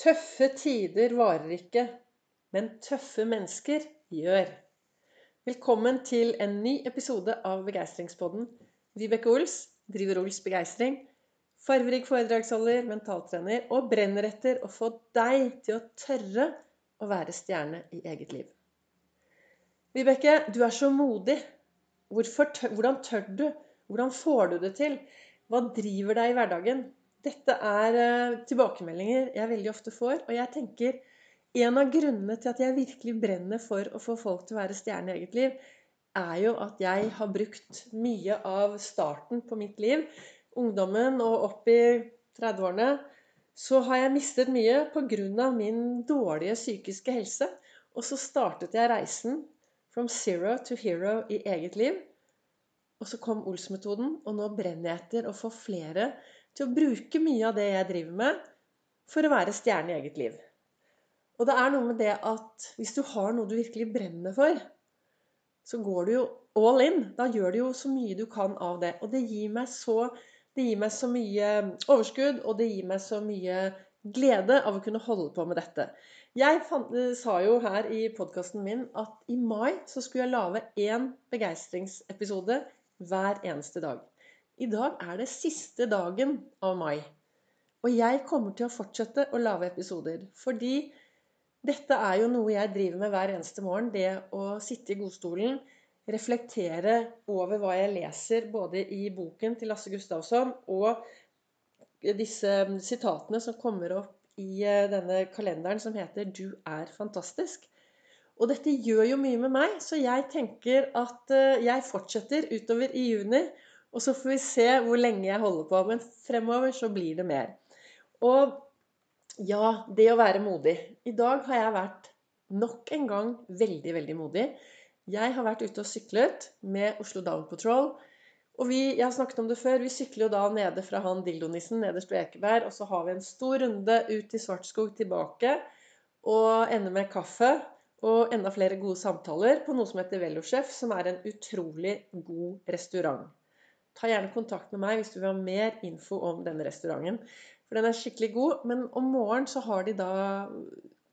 Tøffe tider varer ikke, men tøffe mennesker gjør. Velkommen til en ny episode av Begeistringspodden. Vibeke Ols driver Ols Begeistring. Farverik foredragsholder, mentaltrener og brenner etter å få deg til å tørre å være stjerne i eget liv. Vibeke, du er så modig. Hvorfor, hvordan tør du? Hvordan får du det til? Hva driver deg i hverdagen? Dette er uh, tilbakemeldinger jeg veldig ofte får. Og jeg tenker en av grunnene til at jeg virkelig brenner for å få folk til å være stjerne i eget liv, er jo at jeg har brukt mye av starten på mitt liv, ungdommen og opp i 30-årene, så har jeg mistet mye pga. min dårlige psykiske helse. Og så startet jeg reisen from zero to hero i eget liv. Og så kom Ols-metoden, og nå brenner jeg etter å få flere til å bruke mye av det jeg driver med, for å være stjerne i eget liv. Og det er noe med det at hvis du har noe du virkelig brenner for, så går du jo all in. Da gjør du jo så mye du kan av det. Og det gir meg så, gir meg så mye overskudd, og det gir meg så mye glede av å kunne holde på med dette. Jeg fant, sa jo her i podkasten min at i mai så skulle jeg lage én begeistringsepisode hver eneste dag. I dag er det siste dagen av mai. Og jeg kommer til å fortsette å lage episoder. Fordi dette er jo noe jeg driver med hver eneste morgen. Det å sitte i godstolen, reflektere over hva jeg leser både i boken til Lasse Gustavsson og disse sitatene som kommer opp i eh, denne kalenderen som heter 'Du er fantastisk'. Og dette gjør jo mye med meg, så jeg tenker at eh, jeg fortsetter utover i juni og så får vi se hvor lenge jeg holder på. Men fremover så blir det mer. Og ja, det å være modig. I dag har jeg vært nok en gang veldig, veldig modig. Jeg har vært ute og syklet med Oslo Down Patrol. Og vi, jeg har snakket om det før, vi sykler jo da nede fra han dildonissen nederst ved Ekeberg. Og så har vi en stor runde ut i Svartskog tilbake. Og ender med kaffe og enda flere gode samtaler på noe som heter Velosjef, som er en utrolig god restaurant. Ta gjerne kontakt med meg hvis du vil ha mer info om denne restauranten. For den er skikkelig god. Men om morgenen så har de da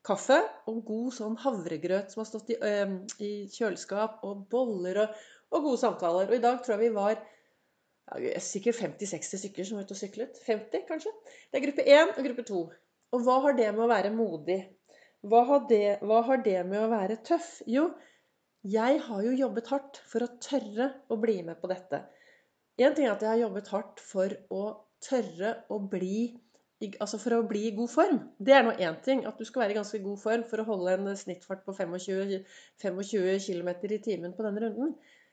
kaffe og god sånn havregrøt som har stått i, ø, i kjøleskap, og boller og, og, gode samtaler. Og i dag tror jeg vi var ja, sikkert 50-60 stykker som var ute og syklet. 50, kanskje. Det er gruppe 1 og gruppe 2. Og hva har det med å være modig? Hva har det, hva har det med å være tøff? Jo, jeg har jo jobbet hardt for å tørre å bli med på dette. Én ting er at jeg har jobbet hardt for å tørre å bli Altså for å bli i god form. Det er nå én ting. At du skal være i ganske god form for å holde en snittfart på 25, 25 km i timen på denne runden.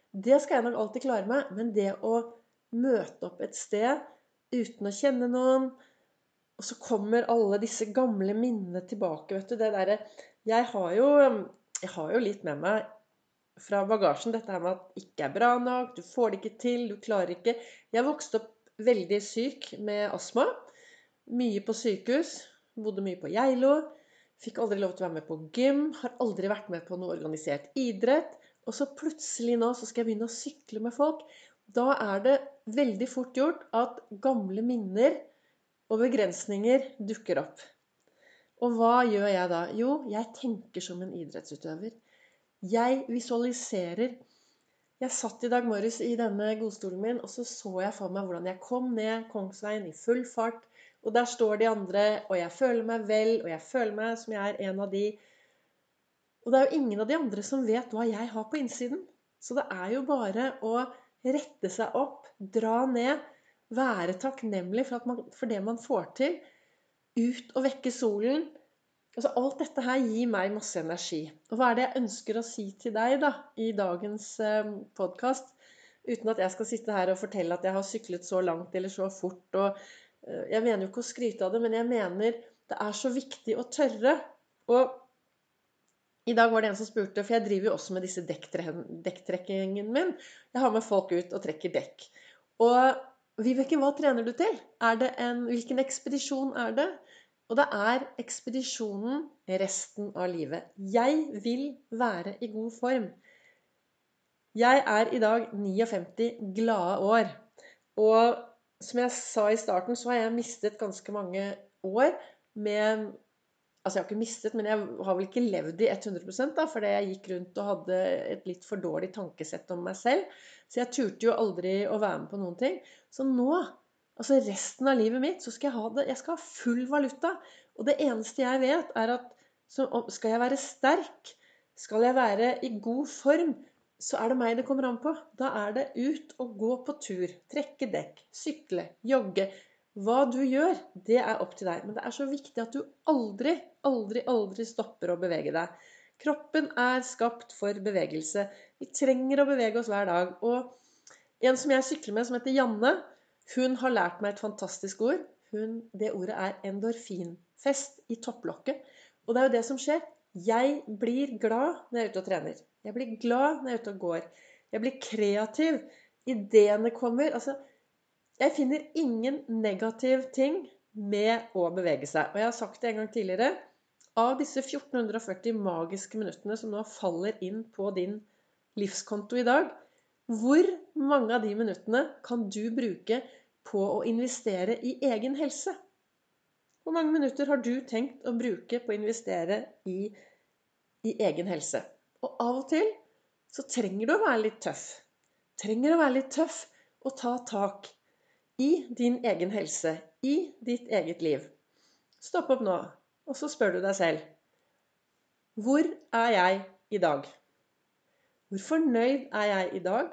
Det skal jeg nok alltid klare meg. Men det å møte opp et sted uten å kjenne noen Og så kommer alle disse gamle minnene tilbake, vet du. Det derre Jeg jeg har jo litt med meg fra bagasjen dette her med at ikke er bra nok, du får det ikke til, du klarer ikke Jeg vokste opp veldig syk med astma. Mye på sykehus. Bodde mye på Geilo. Fikk aldri lov til å være med på gym. Har aldri vært med på noe organisert idrett. Og så plutselig nå så skal jeg begynne å sykle med folk. Da er det veldig fort gjort at gamle minner og begrensninger dukker opp. Og hva gjør jeg da? Jo, jeg tenker som en idrettsutøver. Jeg visualiserer. Jeg satt i dag morges i denne godstolen min, og så så jeg for meg hvordan jeg kom ned Kongsveien i full fart. Og der står de andre, og jeg føler meg vel, og jeg føler meg som jeg er en av de. Og det er jo ingen av de andre som vet hva jeg har på innsiden. Så det er jo bare å rette seg opp, dra ned, være takknemlig for, man, for det man får til. Ut og vekke solen. Altså, alt dette her gir meg masse energi. Og hva er det jeg ønsker å si til deg da, i dagens eh, podkast? Uten at jeg skal sitte her og fortelle at jeg har syklet så langt eller så fort. Og, eh, jeg mener jo ikke å skryte av det, men jeg mener det er så viktig å tørre. Og i dag var det en som spurte, for jeg driver jo også med disse dekktrekkingen min. Jeg har med folk ut og trekker dekk. Og Vibeke, hva trener du til? En, hvilken ekspedisjon er det? Og det er ekspedisjonen resten av livet. Jeg vil være i god form. Jeg er i dag 59 glade år. Og som jeg sa i starten, så har jeg mistet ganske mange år med Altså, jeg har ikke mistet, men jeg har vel ikke levd i 100 da, fordi jeg gikk rundt og hadde et litt for dårlig tankesett om meg selv. Så jeg turte jo aldri å være med på noen ting. Så nå, altså resten av livet mitt, så skal jeg ha det Jeg skal ha full valuta. Og det eneste jeg vet, er at skal jeg være sterk, skal jeg være i god form, så er det meg det kommer an på. Da er det ut og gå på tur. Trekke dekk, sykle, jogge. Hva du gjør, det er opp til deg. Men det er så viktig at du aldri, aldri, aldri stopper å bevege deg. Kroppen er skapt for bevegelse. Vi trenger å bevege oss hver dag. Og en som jeg sykler med, som heter Janne, hun har lært meg et fantastisk ord. Hun, det ordet er endorfinfest i topplokket. Og det er jo det som skjer. Jeg blir glad når jeg er ute og trener. Jeg blir glad når jeg er ute og går. Jeg blir kreativ. Ideene kommer. altså jeg finner ingen negativ ting med å bevege seg. Og jeg har sagt det en gang tidligere. Av disse 1440 magiske minuttene som nå faller inn på din livskonto i dag, hvor mange av de minuttene kan du bruke på å investere i egen helse? Hvor mange minutter har du tenkt å bruke på å investere i, i egen helse? Og av og til så trenger du å være litt tøff. Trenger å være litt tøff og ta tak i din egen helse, i ditt eget liv. Stopp opp nå, og så spør du deg selv Hvor er jeg i dag? Hvor fornøyd er jeg i dag?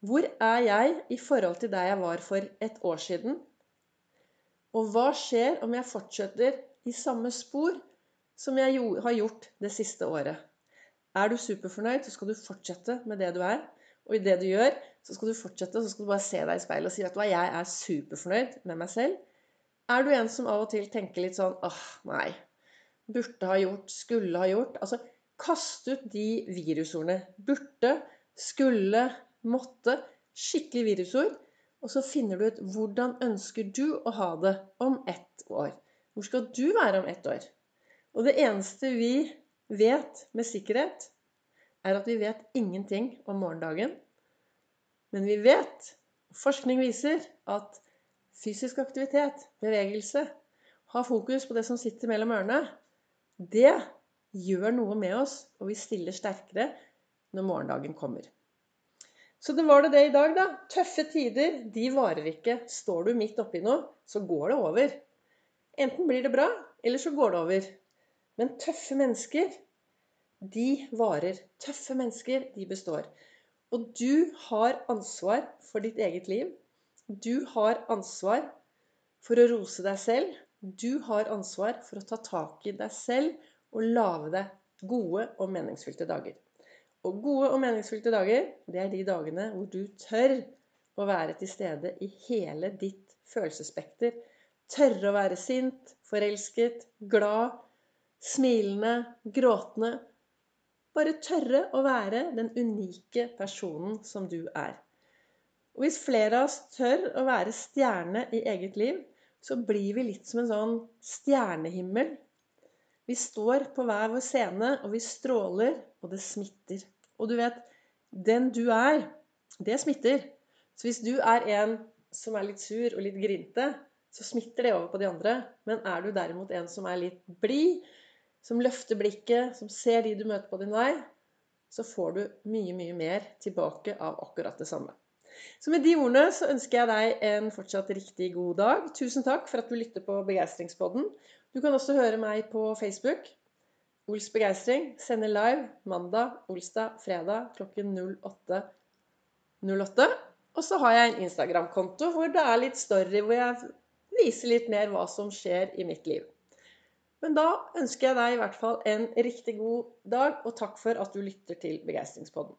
Hvor er jeg i forhold til der jeg var for et år siden? Og hva skjer om jeg fortsetter i samme spor som jeg har gjort det siste året? Er du superfornøyd, så skal du fortsette med det du er. Og i det du gjør, så skal du fortsette, så skal du bare se deg i speilet og si at jeg er superfornøyd med meg selv. Er du en som av og til tenker litt sånn åh, nei. Burde ha gjort, skulle ha gjort. Altså, kast ut de virusordene. Burde, skulle, måtte. Skikkelig virusord. Og så finner du ut hvordan ønsker du å ha det om ett år. Hvor skal du være om ett år? Og det eneste vi vet med sikkerhet, er at vi vet ingenting om morgendagen. Men vi vet, forskning viser, at fysisk aktivitet, bevegelse, ha fokus på det som sitter mellom ørene, det gjør noe med oss, og vi stiller sterkere når morgendagen kommer. Så det var det det i dag, da. Tøffe tider, de varer ikke. Står du midt oppi noe, så går det over. Enten blir det bra, eller så går det over. Men tøffe mennesker, de varer. Tøffe mennesker, de består. Og du har ansvar for ditt eget liv. Du har ansvar for å rose deg selv. Du har ansvar for å ta tak i deg selv og lage deg gode og meningsfylte dager. Og gode og meningsfylte dager, det er de dagene hvor du tør å være til stede i hele ditt følelsesspekter. Tørre å være sint, forelsket, glad, smilende, gråtende bare tørre å være den unike personen som du er. Og hvis flere av oss tør å være stjerne i eget liv, så blir vi litt som en sånn stjernehimmel. Vi står på hver vår scene, og vi stråler, og det smitter. Og du vet, den du er, det smitter. Så hvis du er en som er litt sur og litt grinte, så smitter det over på de andre. Men er du derimot en som er litt blid, som løfter blikket, som ser de du møter på din vei, så får du mye, mye mer tilbake av akkurat det samme. Så med de ordene så ønsker jeg deg en fortsatt riktig god dag. Tusen takk for at du lytter på Begeistringspodden. Du kan også høre meg på Facebook. Ols Begeistring sender live mandag, olsdag, fredag klokken 08.08. 08. Og så har jeg en Instagram-konto hvor det er litt story, hvor jeg viser litt mer hva som skjer i mitt liv. Men da ønsker jeg deg i hvert fall en riktig god dag, og takk for at du lytter til Begeistringspodden.